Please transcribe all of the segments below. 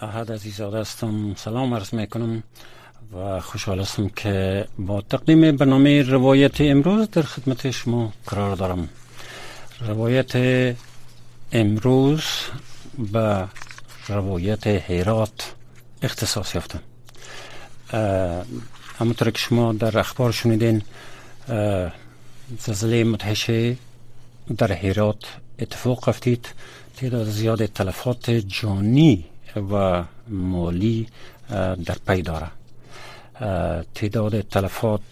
احد عزیز هستم سلام عرض می‌کنم و خوشحال هستم که با تقدیم برنامه روایت امروز در خدمت شما قرار دارم. روایت امروز به روایت حیرات اختصاص یافتم. همونطور که شما در اخبار شنیدین زلزله متحشه در حیرات اتفاق افتید. تعداد زیاد تلفات جانی و مالی در پی داره. تعداد تلفات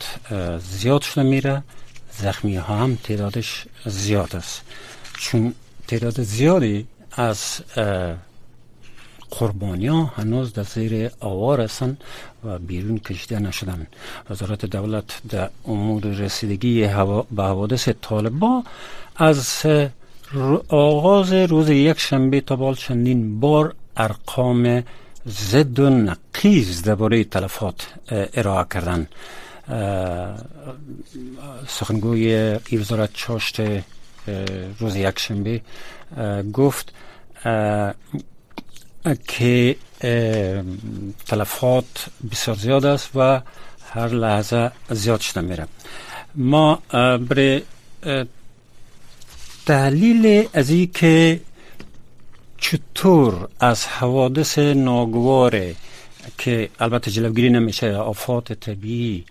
زیاد شده میره. زخمی ها هم تعدادش زیاد است. چون تعداد زیادی از قربانی ها هنوز در زیر آوار هستند و بیرون کشیده نشدن. وزارت دولت در امور رسیدگی به حوادث طالبا از آغاز روز یک شنبه تا بال چندین بار ارقام زد و نقیز درباره تلفات ارائه کردن. سخنگوی ای وزارت چاشت روز یک شنبه گفت که تلفات بسیار زیاد است و هر لحظه زیاد شده میره ما برای تحلیل از این که چطور از حوادث ناگوار که البته جلوگیری نمیشه آفات طبیعی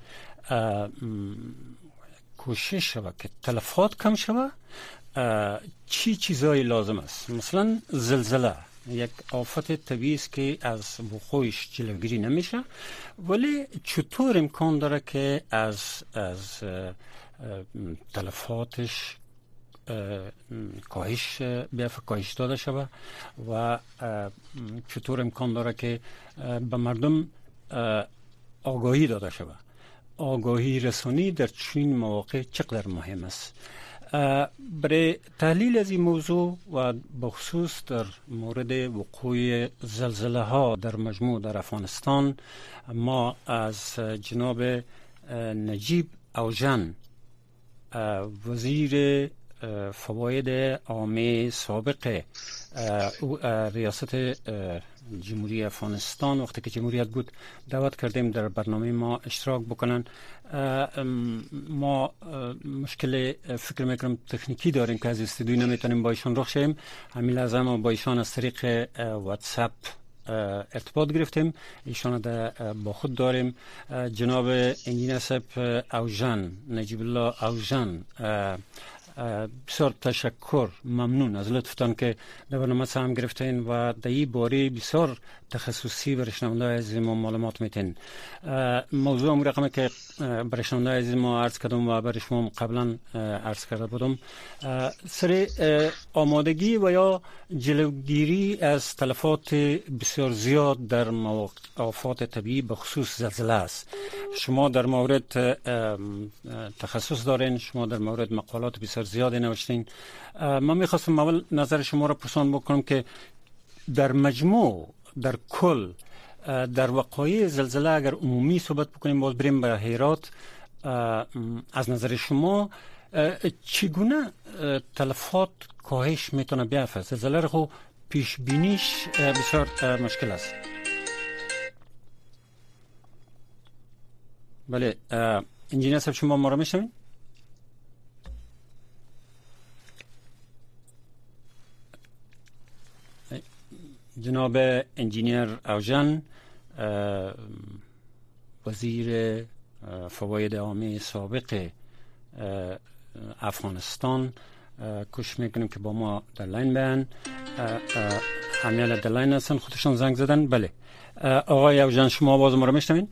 کوشش شود که تلفات کم شود چی چیزایی لازم است؟ مثلا زلزله یک آفت طبیعی است که از وقوعش جلوگیری نمیشه ولی چطور امکان داره که از از تلفاتش کاهش بیافه کاهش داده شود و چطور امکان داره که به مردم آگاهی داده شود آگاهی رسانی در چین مواقع چقدر مهم است؟ برای تحلیل از این موضوع و بخصوص در مورد وقوع زلزله ها در مجموع در افغانستان ما از جناب نجیب اوجن وزیر فواید عامه سابق ریاست جمهوری افغانستان. وقتی که جمهوریت بود دعوت کردیم در برنامه ما اشتراک بکنن. ما مشکل فکر می‌کنم تکنیکی داریم که از استودیو نمی‌تونیم با ایشان رخ شیم همین لحظه ما با ایشان از طریق واتساپ ارتباط گرفتیم. ایشان با خود داریم. جناب انجینر سب اوژن نجیب الله اوژن بسیار تشکر ممنون از لطفتان که در برنامه سهم گرفتین و در این باری بسیار تخصصی شنونده از ما معلومات میتین. موضوع امور رقمه که شنونده از ما عرض کردم و برای شما قبلا عرض کرده بودم. سر آمادگی و یا جلوگیری از تلفات بسیار زیاد در آفات طبیعی به خصوص زلزله است. شما در مورد تخصص دارین شما در مورد مقالات بسیار زیادی نوشتین. من می‌خواستم اول نظر شما را پرسان بکنم که در مجموع در کل در وقایع زلزله اگر عمومی صحبت بکنیم باز بریم به هیرات از نظر شما چگونه تلفات کاهش می‌تونه بیافته زلزله رو خو پیش بینیش بسیار مشکل است. بله انجینیر صاحب شما ما رو میشنوین جناب انجینیر اوژن وزیر فواید عامه سابق افغانستان. کوشش می‌کنیم که با ما در line بیان همیال در line هستن. خودشان زنگ زدن. بله. آقای اوژن شما آواز ما رو میشنوین؟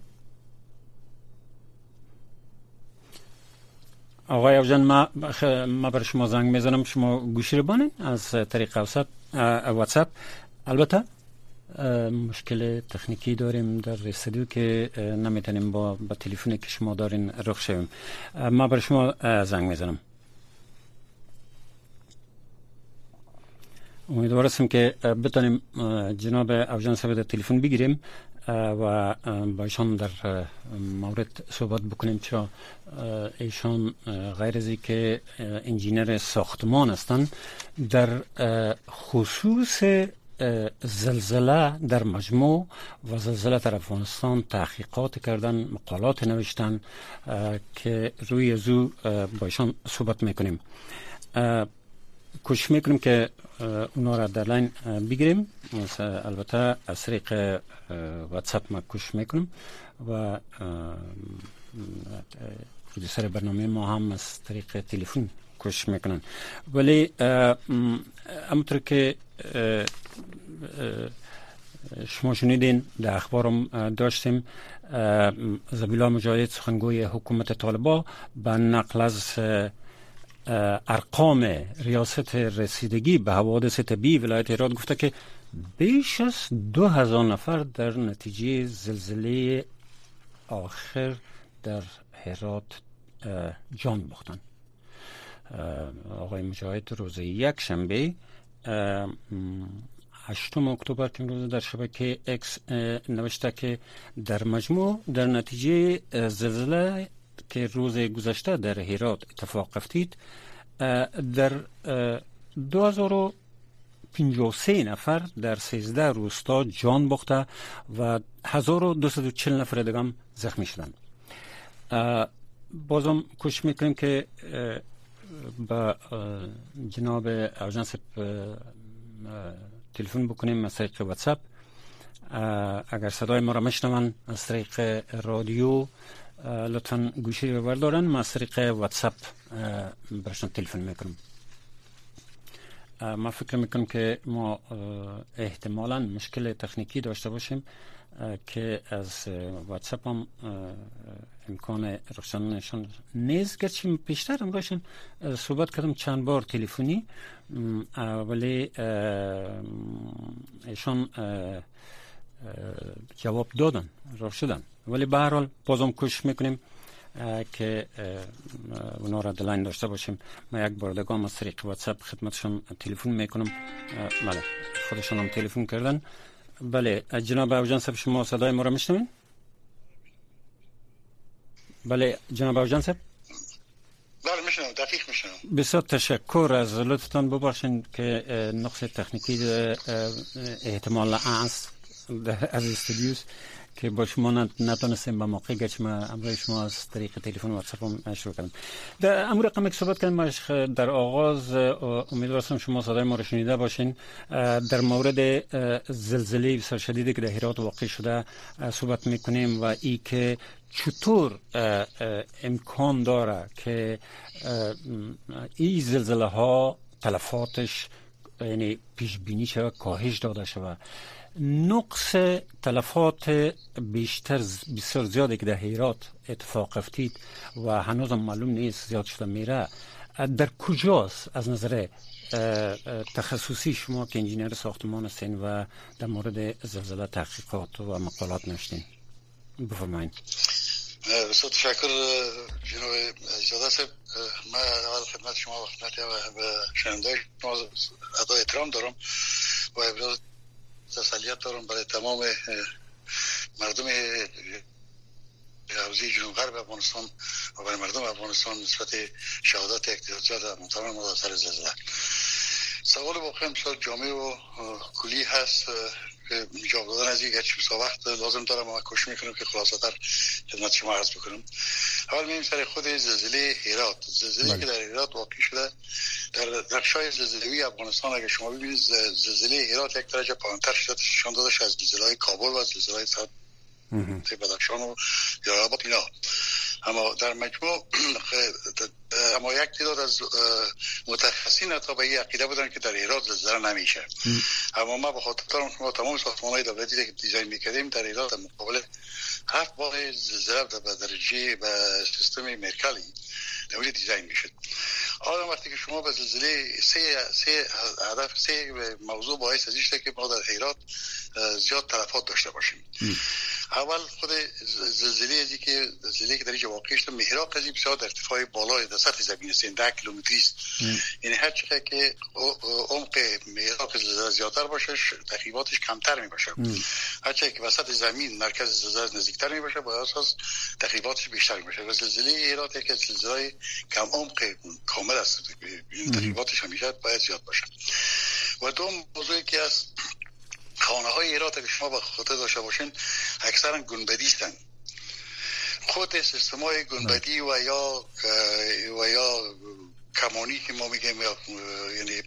آقای اوژن ما, ما بر شما زنگ می‌زنم. شما گوشی رو بانین از طریق واتساپ. البته مشکل تکنیکی داریم در استودیو که نمی‌تونیم با با تلفنی که شما دارین رخ شویم. ما بر شما زنگ می‌زنم. امیدوار هستم که بتونیم جناب اوجان صاحب تلفن بگیریم و با ایشان در مورد صحبت بکنیم. چرا؟ ایشان غیر از که انجینر ساختمان هستند در خصوص زلزله در مجموع و زلزله در افغانستان تحقیقات کردن مقالات نوشتن که روی زو با صحبت می‌کنیم. کوشش می‌کنیم که اونا را در لین بگیریم. البته از طریق واتساپ ما کوشش می‌کنیم و پرودیسر برنامه ما هم از طریق تلفن کوشش می‌کنن. ولی همونطور که شما شنیدین در اخبارم داشتیم زبیلا مجاهد سخنگوی حکومت طالبا به نقل از ارقام ریاست رسیدگی به حوادث طبیعی ولایت ایران گفته که بیش از دو هزار نفر در نتیجه زلزله آخر در هرات جان باختن. آقای مجاهد روز یک شنبه هشتم اکتبر که روز در شبکه اکس نوشته که در مجموع در نتیجه زلزله که روز گذشته در هرات اتفاق افتید در 2053 نفر در 13 روستا جان باخته و 1240 نفر دیگه زخمی شدند. بازم کوشش می‌کنیم که با جناب اجانس تلفن بکنیم از طریق واتساپ. اگر صدای ما را مشنون از طریق رادیو لطفا گوشی رو بردارن. ما از طریق واتساپ برشان تلفن می‌کنم. ما فکر می‌کنم که ما احتمالا مشکل تکنیکی داشته باشیم. که از واتساپ هم امکان رخصانشان نیست گرچه پیشتر هم باشن صحبت کردم چند بار تلفنی ولی ایشان جواب دادن راه شدن ولی به هر حال بازم کوشش می‌کنیم که اونا را دلاین داشته باشیم ما یک بار دگام از طریق واتساپ خدمتشون تلفن می‌کنم بله خودشون هم تلفن کردن بله جناب اوجان صاحب شما صدای ما را میشنوین بله جناب اوجان صاحب؟ بله میشنم دقیق میشنم بسیار تشکر از لطفتان ببخشید که نقص تکنیکی احتمال است. از استودیوس که با شما نتونستیم به موقع گچ ما امروز شما از طریق تلفن واتساپ شروع کردم در امور رقم که صحبت کردم در آغاز امیدوارم شما صدای ما رو شنیده باشین. در مورد زلزله بسیار شدیدی که در هرات واقع شده صحبت می‌کنیم و ای که چطور امکان داره که این زلزله ها تلفاتش یعنی پیش بینی شود کاهش داده شود نقص تلفات بیشتر بسیار زیادی که در هیرات اتفاق افتید و هنوز معلوم نیست زیاد شده میره. در کجاست از نظر تخصصی شما که انجینر ساختمان هستین و در مورد زلزله تحقیقات و مقالات نشتین بفرمایید بسیار تشکر جناب اجازه صاحب من اول خدمت شما و خدمت شنونده شما ادای احترام دارم و ابراز تسلیت دارم برای تمام مردم حوزه جنوب غرب افغانستان و برای مردم افغانستان نسبت شهادت اقتصادی محترم ما سر زلزله. سوال واقعا بسیار جامع و کلی هست. جواب دادن از یک چیز وقت لازم دارم و کوشش می‌کنم که خلاصه تر خدمت شما عرض بکنم. اول میریم سر خود زلزله هرات. زلزله که در هرات واقع شده در نقشای زلزله‌ای افغانستان اگه شما ببینید زلزله هرات یک درجه پایینتر شده شان دادش از زلزله های کابل و زلزله بدخشان و یارابات اینا. اما در مجموع اما یک تعداد از متخصصین تا به عقیده بودن که در ایراد زلزله نمیشه. اما ما به خاطر ما تمام ساختمان های دولتی که دیزاین می‌کردیم در ایراد مقابل هفت بار زلزله به درجه به سیستم مرکلی در دیزاین می‌شد حالا وقتی که شما به زلزله سه سه هدف سه موضوع باعث از که ما در حیرات زیاد تلفات داشته باشیم. اول خود زلزله ازی که زلزله که در اینجا واقع شده محراق از بسیار در ارتفاع بالای در سطح زمین است 10 یعنی کیلومتری است. یعنی هر چقدر که عمق محراق زلزله زیادتر باشه تخریباتش کمتر می باشه هر چقدر که وسط زمین مرکز زلزله نزدیکتر می باشه با اساس تخریباتش بیشتر می باشه زلزله ایرات که زلزله کم عمق کامل است. تخریباتش همیشه باید زیاد باشه. و دوم موضوعی که از خانه های ایرات که شما به خاطر داشته باشین اکثرا گنبدی هستند خود سیستم های گنبدی و یا و یا کمانی که ما میگیم یعنی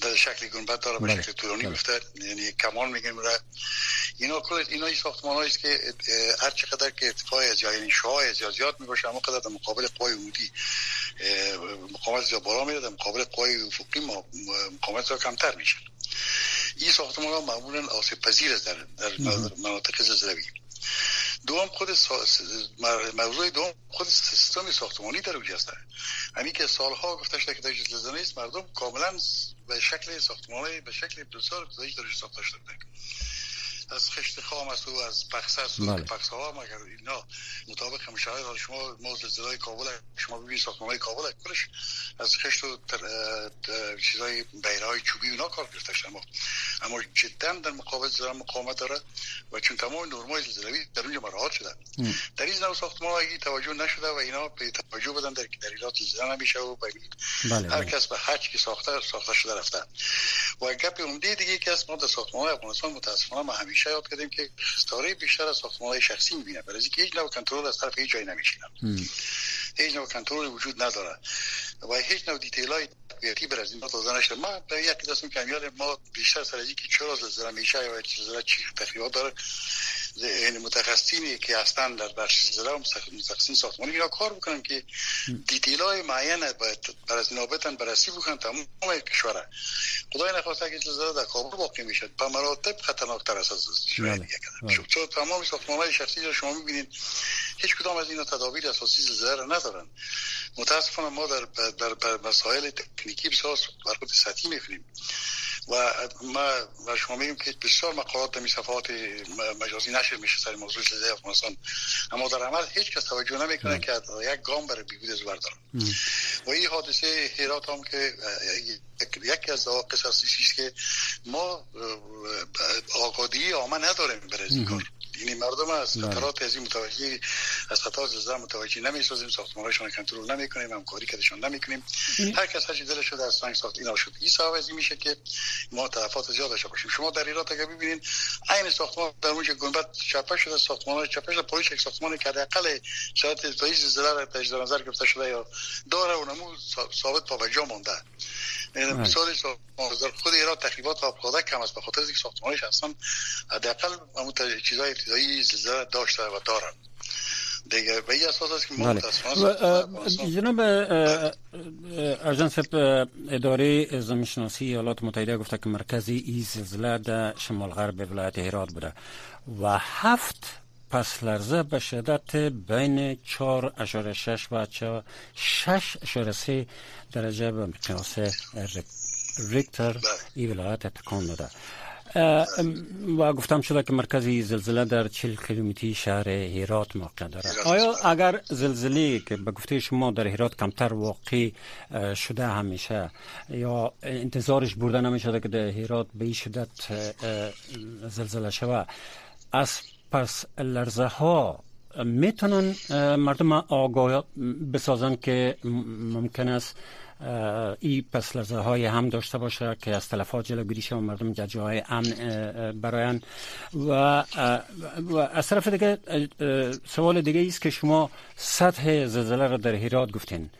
در شکل گنبد داره به بله. شکل طولانی بله. یعنی کمان میگیم را اینا کل اینا این ساختمان است که هر چقدر که ارتفاع از یعنی شاه از زیاد می‌باشه اما قدر در مقابل قوای عمودی مقاومت زیاد بالا میره در مقابل قوای افقی مقاومت زیاد کمتر میشه این ساختمان ها معمولا آسیب پذیر است در, در مناطق زلزله‌ای دوم خود موضوع دوم خود سیستم ساختمانی در اوجه است همین که سالها گفته شده که در زلزله است مردم کاملا به شکل ساختمانی به شکل بسیار ابتدایی در ساخته شده از خشت خام است و از پخسه است و بله. پخسه ها مگر اینا مطابق هم شاید شما ما زلزله کابل شما ببینید ساختمان کابل کلش از خشت و چیزای بیره های چوبی اونا کار گرفته اما اما جدا در مقابل زلزله مقاومت داره و چون تمام نرمای زلزله‌ای در اونجا مراعات شده در این نوع ساختمان ها توجه نشده و اینا به توجه بدن در در ایراد زلزله نمیشه و بله هر بله. کس به هر که ساخته ساخته شده رفته و گپ عمده دیگه که ما در ساختمان افغانستان متاسفانه ما همیشه همیشه یاد کردیم که خساره بیشتر از ساختمان شخصی می‌بینه برای اینکه هیچ نوع کنترل از طرف هیچ جایی نمیشینه هیچ نوع کنترل وجود نداره. و هیچ نوع دیتیل های تقویتی بر از این داده نشده. ما به یک دستم کمیال ما بیشتر سر از که چرا زلزله میشه یا زلزله چی تخریبات داره این متخصصینی که هستن در بخش زلزله و متخصصین ساختمانی اینا کار بکنن که دیتیل های معین باید بر از نابتن بررسی بکنن تمام کشور خدای نخواسته که زلزله در کابل واقع می‌شد به مراتب خطرناکتر است از زلزله دیگه بله. چون تمام ساختمان های شخصی رو شما می‌بینید هیچ کدام از اینا تدابیر اساسی زلزله را ندارن. متاسفانه ما در در مسائل تکنیکی بسیار برخورد سطحی می‌کنیم. و ما و شما میگیم که بسیار مقالات در صفحات مجازی نشر میشه سر موضوع زلزله افغانستان. اما در عمل هیچ کس توجه نمی‌کنه که یک گام برای بیهوده از بردارن و این حادثه هرات هم که یکی از قصصی است که ما آگادی آمه نداریم برای این کار. یعنی مردم از بله. خطرات از این متوجه از خطر زلزله متوجه نمی‌سازیم ساختمانشون کنترل نمی‌کنیم همکاری کردشون نمی‌کنیم. هر کس هر دلش شده از سنگ ساخت اینا شد. این سبب از این میشه که ما تلفات زیاد داشته باشیم. شما در ایران اگه ببینید عین ساختمان در اونجا گنبد چپه شده ساختمان چپه شده پایش یک ساختمان که حداقل تایی زلزله را تجدید نظر گرفته شده یا داره و نمو ثابت پا جا مثال خود ایران تخریبات آبخوده کم است به خاطر اینکه ساختمانش اصلا حداقل همون چیزای ابتدایی زلزله داشته و دارن. دیگه به این اساس است که ما بله. جناب اجنس اداره زمین شناسی ایالات متحده گفته که مرکزی این زلزله در شمال غرب ولایت هرات بوده. و هفت پس لرزه به شدت بین 4.6 و 6.3 درجه به مقیاس ریکتر بله. این ولایت تکان داده. و گفتم شده که مرکزی زلزله در 40 کیلومتری شهر هرات موقع دارد آیا اگر زلزله که به گفته شما در هرات کمتر واقع شده همیشه یا انتظارش برده نمی که در هرات به این شدت زلزله شود از پس لرزه ها می‌تونن مردم آگاه بسازن که ممکن است ای پس لرزه های هم داشته باشه که از تلفات جلوگیری و مردم در جای امن براین و, از طرف دیگه سوال دیگه است که شما سطح زلزله را در هرات گفتین.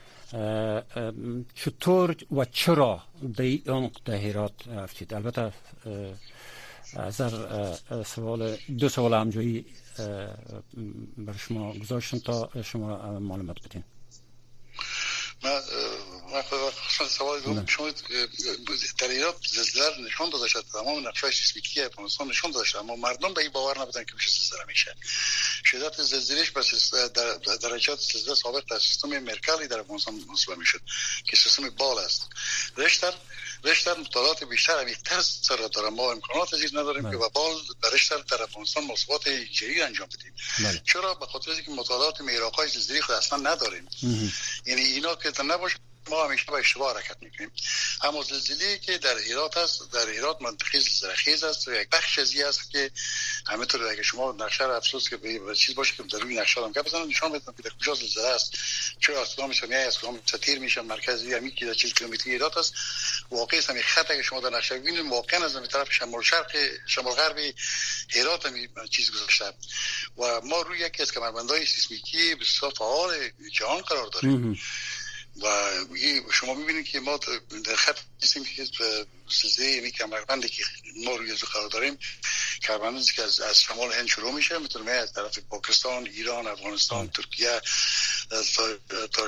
چطور و چرا در در هرات افتید البته از سوال دو سوال همجایی بر شما گذاشتن تا شما معلومات بدین. سوال دوم شما در ایران زلزله نشان داده شد تمام نقشه سیسمیکی افغانستان نشان داده شد اما مردم به این باور نبودن که میشه زلزله میشه. شدت زلزلهش بس در درجات زلزله سابق در سیستم مرکلی در افغانستان محسوب می‌شد که سیستم بال است. رشتر رشتر مطالعات بیشتر عمیق‌تر سر داره ما امکانات عزیز نداریم که بله. و بال رشتر در افغانستان محاسبات جدید انجام بدیم. بله. چرا؟ به خاطر اینکه مطالعات میراقای زلزله خود اصلا نداریم. یعنی اینا که نباشه ما همیشه به اشتباه حرکت می‌کنیم. اما زلزله که در ایرات هست در ایرات منطقه زلزله خیز است و یک بخش از است که همینطور اگه شما نقشه را افسوس که به چیز باشه که در روی نقشه هم بزنن نشان بدن که در کجا زلزله است چه کدام سمیه از کدام تیر میشه مرکزی همی که در 40 کیلومتری ایرات است. واقعا همین خط اگه شما در نقشه ببینید واقعا از طرف شمال شرق شمال غربی هرات هم چیز گذاشته. و ما روی یکی از کمربندهای سیسمیکی بسیار فعال جهان قرار داریم. و شما می‌بینید که ما در خط هستیم که سلسله یعنی کمربندی که ما روی ازو قرار داریم کمربندی که از, از شمال هند شروع میشه می‌تونه از طرف پاکستان ایران افغانستان ترکیه تا تا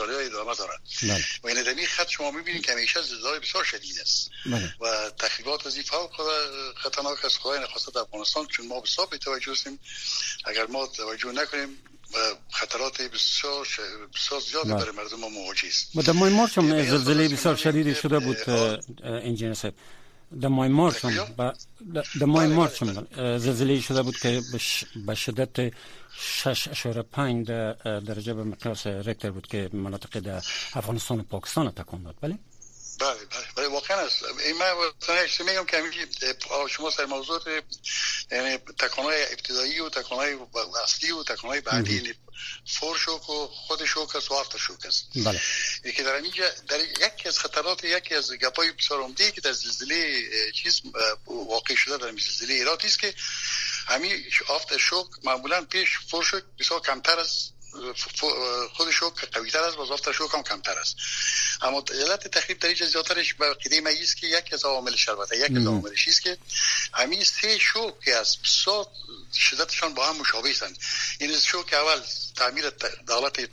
ایتالیا ادامه دارد بله. و این ادمی خط شما می‌بینید که همیشه زلزله بسیار شدید است بله. و تخریبات از این فوق خطرناک است خدای نخواسته در افغانستان چون ما بسیار به توجه هستیم اگر ما توجه نکنیم خطرات بسیار بسیار زیادی بله. برای مردم ما مواجه است در ماه مارچ هم زلزله بسیار شدیدی شده بود انجینر صاحب در ماه مارچ هم در ماه مارچ هم. زلزله شده بود که به شدت 6.5 درجه به مقیاس رکتر بود که مناطق در افغانستان و پاکستان تکان داد بله؟ بله بله بله واقعا است. این من میگم که شما سر موضوع یعنی تکانهای ابتدایی و تکانهای اصلی و تکانهای بعدی یعنی فور شوک و خود شوک است و آفتر شوک است. بله. که در اینجا در یکی از خطرات یکی از گپای بسیار عمده که در زلزله چیز واقع شده در زلزله ایرات است که همین آفتر شوک معمولا پیش فور شوک بسیار کمتر است خود شوک قوی تر است و شوک هم کمتر است. اما علت تخریب در زیادترش به قیده مگیست که یکی از عوامل شربت یک از عواملش است که همین سه شوک که از شدتشان با هم مشابه هستند. این شوک اول تعمیر دولت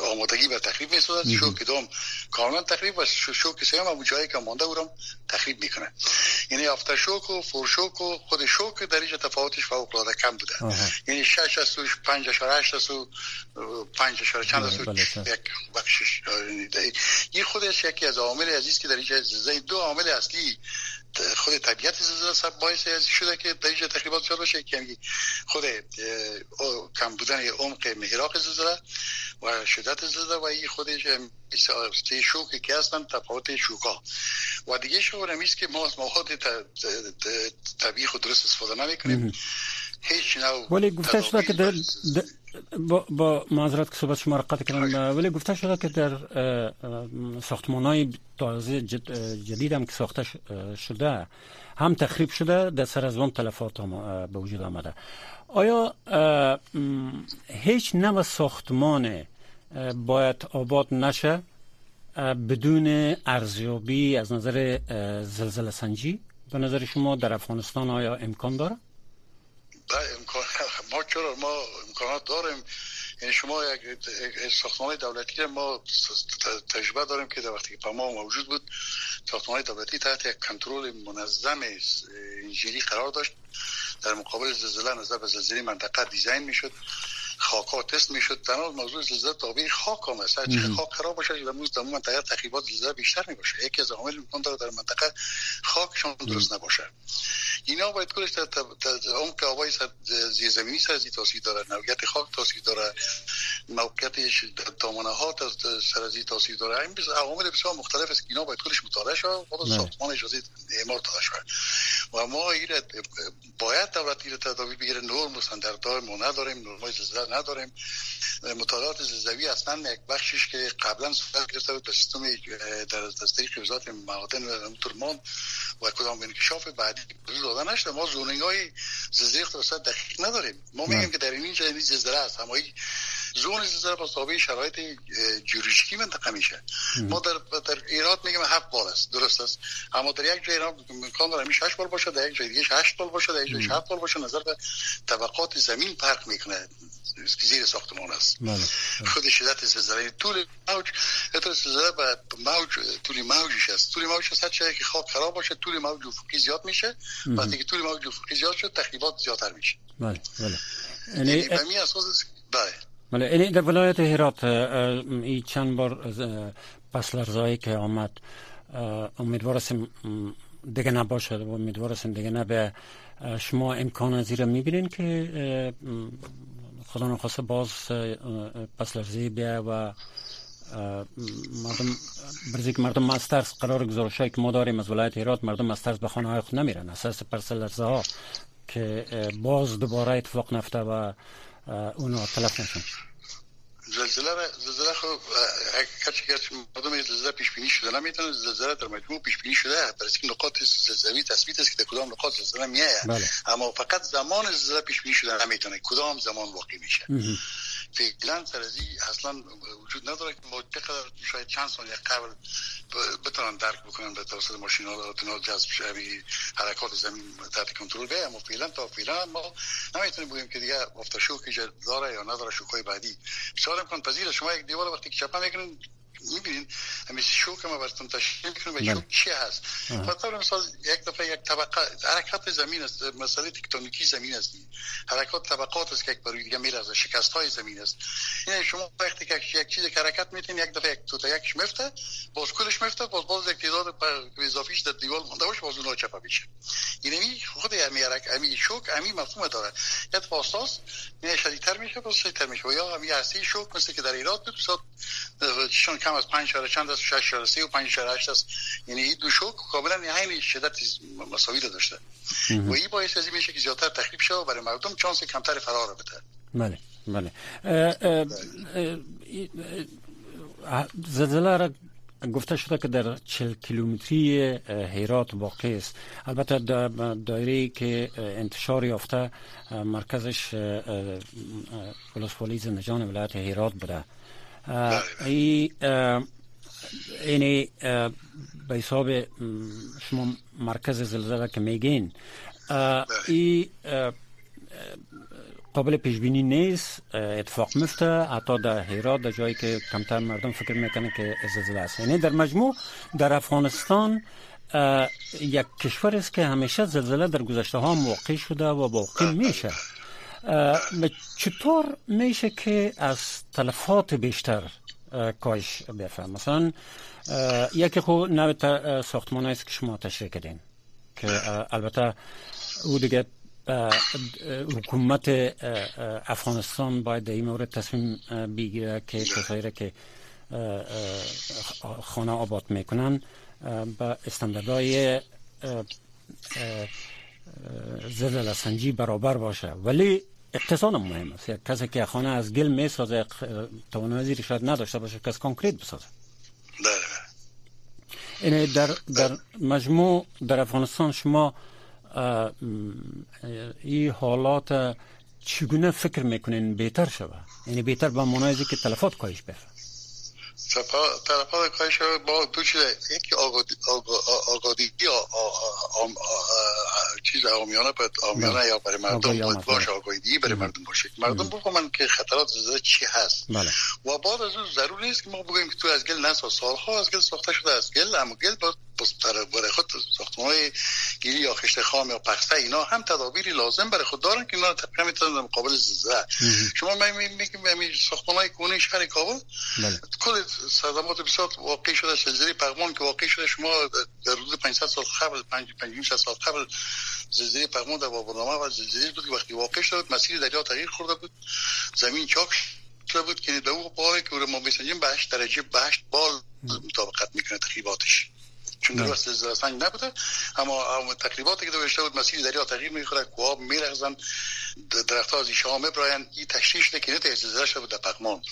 آمادگی و تخریب می‌سازد. شوک دوم کاملا تخریب و شوک سوم هم جایی که مانده او تخریب می‌کنه. یعنی افتر شوک و فور شوک و خود شوک در اینجا تفاوتش فوق العاده کم بوده. یعنی 6 است و 5 اشاره 8 است و 5 اشاره چند است بله، یک بخشش. این خودش یکی از عوامل عزیز که در اینجا دو عامل اصلی خود طبیعت زلزله باعث شده که در تخریبات زیاد باشه که خود کم بودن عمق محراق زلزله و شدت زلزله و این خودش سه شوکی که هستن تفاوت شوکا. و دیگه شو نمیست که ما از مواد طبیعی خود درست استفاده نمی‌کنیم. هیچ نوع ولی گفته شده که در با, با معذرت که صحبت شما را قطع کردم ولی گفته شده که در ساختمان های تازه جدید هم که ساخته شده هم تخریب شده در سر از تلفات هم به وجود آمده آیا هیچ نوع ساختمان باید آباد نشه بدون ارزیابی از نظر زلزله سنجی به نظر شما در افغانستان آیا امکان داره؟ امکان ما چرا ما امکانات داریم. یعنی شما یک ساختمان دولتی ما تجربه داریم که در وقتی که ما موجود بود ساختمان دولتی تحت یک کنترل منظم انجیری قرار داشت. در مقابل زلزله نظر به زلزله منطقه دیزاین می‌شد. خاکا تست می‌شد تنها موضوع زلزله تابع خاک هم است. خاک خراب باشه در در منطقه تخریبات زلزله بیشتر می‌باشه. یکی از عوامل امکان داره در منطقه خاکشان درست نباشه. اینا باید کلش در اون که آبای زیرزمینی سرزی تاثیر داره نوعیت خاک تاثیر داره موقعیتش دامنه ها سرزی تاثیر داره. این عوامل بسیار مختلف است که اینا باید کلش مطالعه شه و ساختمان اجازه اعمار داده شود و ما ایره باید دولت ایره تدابیر بگیره. نرم و استانداردهای ما نداریم. نرمای زلزله نداریم. مطالعات زلزله‌ای اصلا یک بخشش که قبلا صورت گرفته بود سیستم در از طریق وزارت معادن و ترمان و کدام انکشاف بعدی داده نشده. ما زونینگ های زلزله اختصاص دقیق نداریم. ما میگیم که در اینجا این زلزله است. اما زون زلزله با تابع شرایط جیولوژیکی منطقه میشه. ما در در ایران میگیم هفت بال است. درست است. اما در یک جای ایران امکان داره همیشه 8 بال باشه در یک جای دیگه 8 بال باشه در یک جای 7 بال باشه. نظر به طبقات زمین فرق می‌کنه. زیر ساختمان است. بله. خود شدت زلزله طول موج اگر زلزله به موج طول موجش است. طول موج است. چه که خاک خراب باشه طول موج افقی زیاد میشه. وقتی که طول موج افقی زیاد شد تخریبات زیادتر میشه. بله بله. یعنی به می اساس بله. بله یعنی در ولایت هرات این چند بار پس لرزایی که آمد امیدوار دیگه نباشد و امیدوار دیگه نبه شما امکان زیر می‌بینین که خدا نخواسته باز پس لرزی بیا و مردم برزی که مردم مسترس قرار گزارش که ما داریم از ولایت ایراد مردم مسترس به خانه های خود نمیرن اساس لرزه ها که باز دوباره اتفاق نفته و اونو تلف نشن زلزله زلزله خب کسی که مردم زلزله پیش بینی شده نمی‌تونه زلزله در مجموع پیش بینی شده در که نقاط زلزله تثبیت است که در کدام نقاط زلزله میایه بله. اما فقط زمان زلزله پیش بینی شده نمی‌تونه کدام زمان واقع میشه. فعلا سرزی اصلا وجود نداره که ما چقدر شاید چند ثانیه قبل بتونن درک بکنن به توسط ماشین ها جذب شوی حرکات زمین تحت کنترل بیه. اما فعلا تا فعلا ما نمی‌تونیم بگیم که دیگه افتاشوک داره یا نداره شوکای بعدی. بسیار امکان پذیر شما یک دیوار وقتی که چپا می‌کنین می‌بینین همیشه شوک ما براتون تشکیل می‌کنیم و بله. شوک چی هست؟ مثلا مثال یک دفعه یک طبقه حرکت زمین است مسئله تکتونیکی زمین است. حرکات طبقات است که یک بروی دیگه میره از شکست های زمین است. یعنی شما وقتی که یک چیز که حرکت میتین یک دفعه یک تو تا یکش میفته باز کلش میفته باز باز یک تعداد اضافیش در دیوال مونده باشه باز اونها چپا میشه. یعنی خود امی حرکت امی شوک امی مفهوم داره. یک فاستاس نه شدیدتر میشه باز شدیدتر میشه. یا امی هستی شوک مثل که در ایران دو ساعت چون کم از 5 شاره چند از 6 شاره 3 و 5 شاره 8 است. یعنی این دو شوک کاملا عین شدت مساوی داشته. و این باعث از این میشه که زیادتر تخریب شه و برای مردم چانس کمتر فرار بده. بله بله. زلزله را گفته شده که در 40 کیلومتری هیرات واقع است. البته دایره که انتشار یافته مرکزش ولسوالی زندجان ولایت هیرات بوده. ای اینی به حساب شما مرکز زلزله که میگین ای قابل پیش بینی نیست اتفاق میفته حتی در هرات در جایی که کمتر مردم فکر می‌کنه که زلزله است. یعنی در مجموع در افغانستان یک کشور است که همیشه زلزله در گذشته ها واقع شده و واقع میشه. چطور میشه که از تلفات بیشتر کاش بفهم مثلا یکی خو نوع ساختمان است که شما تشریح کردین که البته او دیگه حکومت افغانستان باید در این مورد تصمیم بگیره که کسایی که خانه آباد می‌کنن با استانداردهای زلزله سنجی برابر باشه. ولی اقتصاد مهم است. یک کسی که خانه از گل می سازه توانایی شاید نداشته باشه که از کنکریت بسازه. این یعنی در, در مجموع در افغانستان شما این حالات چگونه فکر می‌کنین بهتر شوه یعنی بهتر به منایزی که تلفات کاهش بفر تلفات کاهش با دو چیز یکی آگادی چیز آمیانه آمیانه یا برای مردم باید باشه آگاهی برای مردم باشه. مردم بفهمن که خطرات زلزله چی هست. بله. و بعد از اون ضروری نیست که ما بگیم که تو از گل نساز. سالها از گل ساخته شده از گل اما گل باید برای خود ساختمان های گیری یا خشت خام یا پخته اینا هم تدابیری لازم برای خود دارن که اینا تقریبا می‌تونن مقابل زلزله شما میگیم همین ساختمان های کونه شهر کابل بله. کل صدمات بسیار واقع شده زلزله پغمان که واقع شده. شما در حدود 500 سال قبل 5 سال قبل زلزله پغمان در بابرنامه و زلزله بود که وقتی واقع شد مسیر دریا تغییر خورده بود. زمین چاک شده بود که در اون باره که ما بسنجیم به 8 درجه به 8 بال مطابقت می‌کنه تخریباتش چون در واسه سنگ نبوده. اما تقریباتی که داشته بود مسیر دریا تغییر می‌خوره کواب میلغزن درخت ها از ایشه میبراین این تشریش ده که نه زلزله شده در پغمان.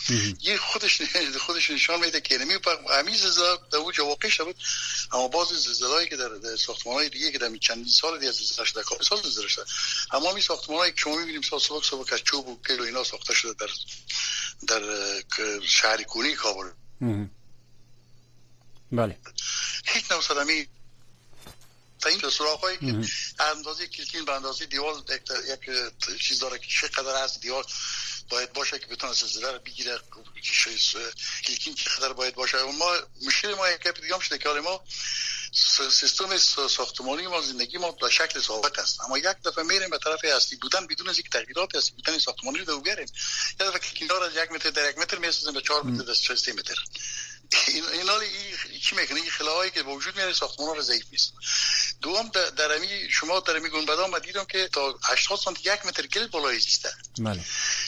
یه خودش خودش نشان میده که نمی همین زلزله در اوج واقع شده اما باز زلزله‌ای که در ساختمان های دیگه که در چندین سال دیگه زلزله شده کار سال زلزله شده. اما این ساختمان که شما می‌بینیم سال صبح صبح که چوب و کلو اینا ساخته شده در در شهر کونی کابل. بله. هیچ نوع صدمی تا این سراغ هایی که اندازه کلکین به اندازه دیوال یک چیز داره که چقدر از دیوال باید باشه که بتونه زلزله رو بگیره کلکین چقدر باید باشه. و ما مشکل ما یک دیگه هم شده که ما سیستم ساختمانی ما زندگی ما به شکل ثابت است. اما یک دفعه میریم به طرف اصلی بودن بدون از اینکه تغییرات اصلی بودن ساختمانی رو بگیریم یک دفعه کلکین از یک متر در یک متر می‌سازیم به چهار متر در سه متر. این حال چی می‌کنه این خلاهایی که به وجود میاره ساختمان رو ضعیف نیست. دوم در امی شما در امی گنبدا ما دیدم که تا 80 سانتی یک متر گل بالای زیسته بله.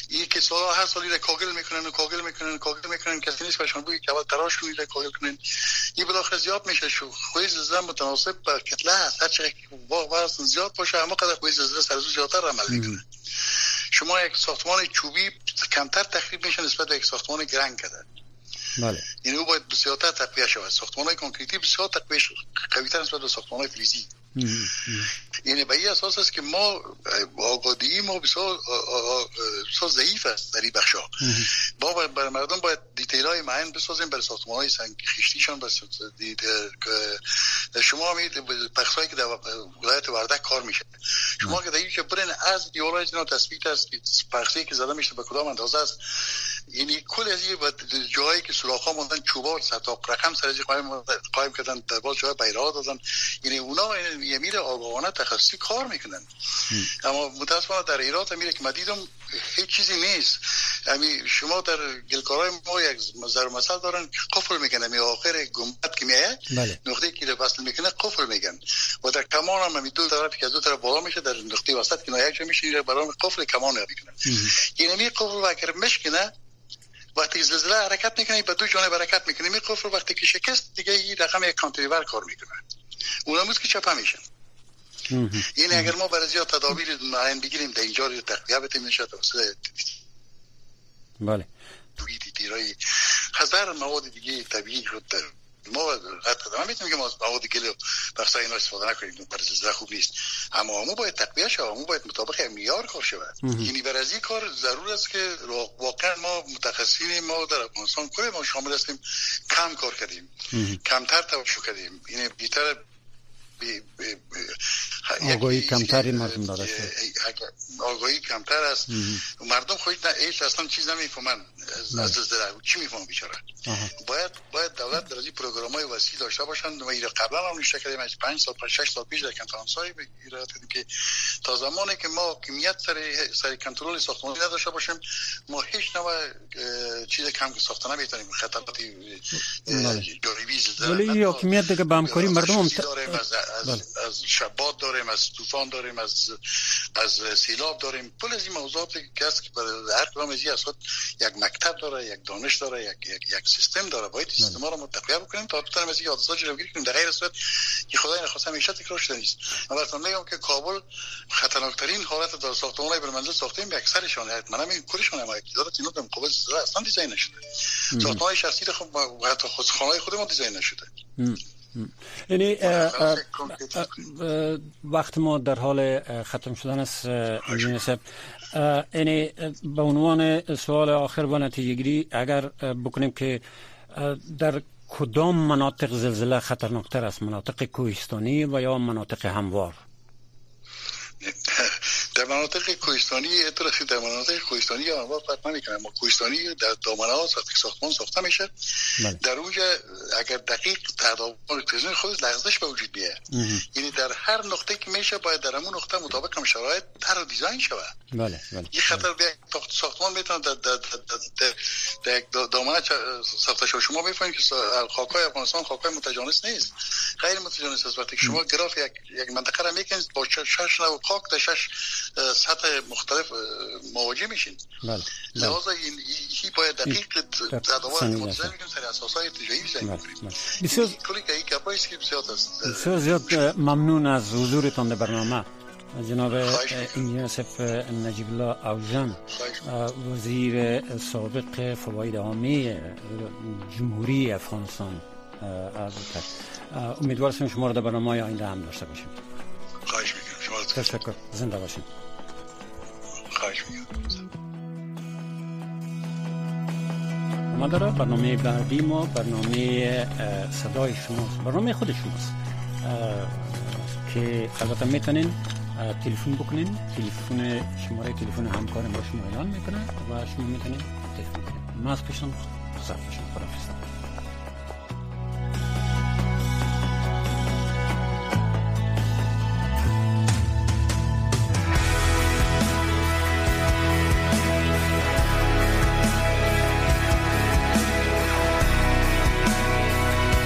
این که سال هر سالی را کاگل می‌کنن و کاگل می‌کنن کاگل می‌کنن کسی نیست بهشون بگه که اول تراش کنید کاگل کنین این بالاخره زیاد میشه شو. خوی زلزله متناسب با کتله هست. هر چقدر واقعا زیاد باشه اما قدر خوی زلزله سرزو زیادتر عمل می‌کنه. شما یک ساختمان چوبی کمتر تخریب میشه نسبت به یک ساختمان گرنگ کرده بله. یعنی او باید بسیارتر تقویه شود. ساختمان های کنکریتی بسیار تقویه قویتر نسبت به ساختمان های فلزی یعنی به این اساس است که ما آگادی ما بسیار بسیار ضعیف است در این بخش ها با برای مردم باید دیتیل های معین بسازیم برای ساختمان های سنگ خیشتیشان شما همین پخش هایی که در ولایت وردک کار میشه شما که در که برین از دیوار های جنا تثبیت است پخشی که زده میشه به کدام اندازه است. یعنی کل از این جایی که سوراخ ها موندن چوبا و رقم سرجی قایم قایم کردن در باز جای بیراه دادن. یعنی اونا یه میره آگاهانه تخصصی کار می‌کنن. اما متاسفانه در ایران میره که مدیدم هیچ چیزی نیست. یعنی شما در گلکارای ما یک زر مثل دارن که قفل می‌کنن. می آخر گنبد که میایه بله. نقطه که رو وصل می‌کنه قفل میگن. و در کمان هم دو طرف که از دو طرف بالا میشه در نقطه وسط که یک جا میشه برای قفل کمان می‌کنن. یعنی قفل اگر مشکنه وقتی زلزله حرکت می‌کنه به دو جانب حرکت می‌کنه. می قفل وقتی که شکست دیگه این رقم یک کانتریور کار می‌کنه. اونم که چپه میشن. یعنی اگر ما برای زیاد تدابیر معین بگیریم در اینجا رو تقویه بتیم میشه توسط بله. توی دیرای هزار مواد دیگه طبیعی رو ما حتی من می‌تونم که ما مواد گل بخصا اینا استفاده نکنیم برای زلزله خوب نیست. اما همون باید تقویه شود همون باید مطابق معیار کار شود. یعنی برای از این کار ضرور است که واقعا ما متخصصین ما در افغانستان کل ما شامل هستیم. کم کار کردیم. کمتر توجه کردیم. یعنی بیتر آگاهی کمتری مردم داره. آگاهی کمتر است. مردم خودی ایش اصلا چیز نمی‌فهمن. چی می‌فهمن بیچاره؟ باید باید دولت در این پروگرام های وسیع داشته باشند و ایره قبلا هم نوشته کردیم از 5 سال 6 سال پیش در کنفرانس ایراد کردیم که تا زمانی که ما کمیت سر سر کنترل ساختمانی نداشته باشیم ما هیچ نوع چیز کم ساخته نمی‌تونیم خطرات جانبی ولی حکومت دیگه به همکاری مردم هم از, از شباد داریم از طوفان داریم از از سیلاب داریم. کل از این موضوعات که است که برای هر کدام از یک مکتب داره یک دانش داره یک یک, یک سیستم داره. باید سیستم رو متقیه بکنیم تا بتونیم از این حادثات جلوگیری کنیم. در غیر صورت که خدای نخواسته همیشه تکرار شده نیست. من براتون میگم که کابل خطرناکترین حالت در ساختمان‌های بر منزل ساختیم به اکثرشان. من همین کلشون هم اقتدارات اینا در مقابل اصلا دیزاین نشده. ساختمان شخصی خب حتی خودخانه‌های خودمون دیزاین نشده. یعنی وقت ما در حال ختم شدن است انجین یعنی به عنوان سوال آخر و نتیجه گیری اگر بکنیم که در کدام مناطق زلزله خطرناکتر است؟ مناطق کوهستانی و یا مناطق هموار؟ مناطق کوهستانی اطلاعی در مناطق کوهستانی انواع فرق نمی‌کنه. ما کوهستانی در دامنه ها ساخت ساختمان ساخته میشه. بله. در اونجا اگر دقیق تداوم کوهستانی خود لغزش به وجود بیه یعنی در هر نقطه که میشه باید در همون نقطه مطابق هم شرایط در دیزاین شود. بله بله. این خطر به ساختمان می‌تونه در در در در دامنه ساخته شده شما می‌فهمید که خاکای افغانستان خاکای متجانس نیست. غیر متجانس است. وقتی شما گراف یک یک منطقه را می‌کنید با شش نوع خاک در شش سطح مختلف مواجه میشین. بله لحاظا این باید دقیق تداول متضمن می‌کنیم سر اساس های ارتجاعی بزنیم بسیار کلی که این کپایست که بسیار است بسیار زیاد ممنون از حضورتان در برنامه. جناب انجینر سف نجیب الله اوجم وزیر سابق فواید عامی جمهوری افغانستان امیدوار شما را در برنامه آینده هم داشته باشیم. خواهش می‌کنم. شما تشکر. زنده باشید خواهش می‌کنم. داره برنامه بعدی ما برنامه صدای شماست. برنامه خود شماست. که البته می‌تونین تلفن بکنین. تلفن شماره تلفن همکارم با شما اعلان می‌کنه و شما می‌تونین تلفن کنین ما از صرف شما